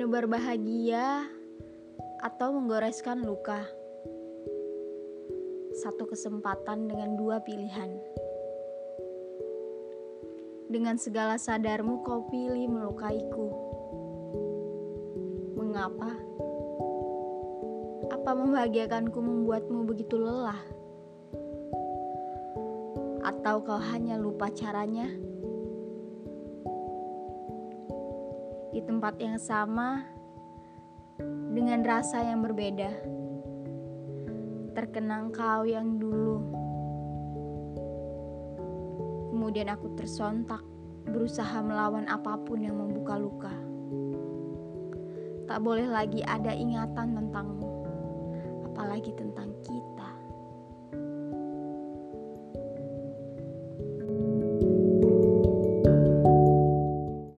berbahagia atau menggoreskan luka. Satu kesempatan dengan dua pilihan. Dengan segala sadarmu kau pilih melukaiku. Mengapa? Apa membahagiakanku membuatmu begitu lelah? Atau kau hanya lupa caranya? Di tempat yang sama, dengan rasa yang berbeda. Terkenang kau yang dulu. Kemudian aku tersontak, berusaha melawan apa pun yang membuka luka. Tak boleh lagi ada ingatan tentangmu, apalagi tentang kita.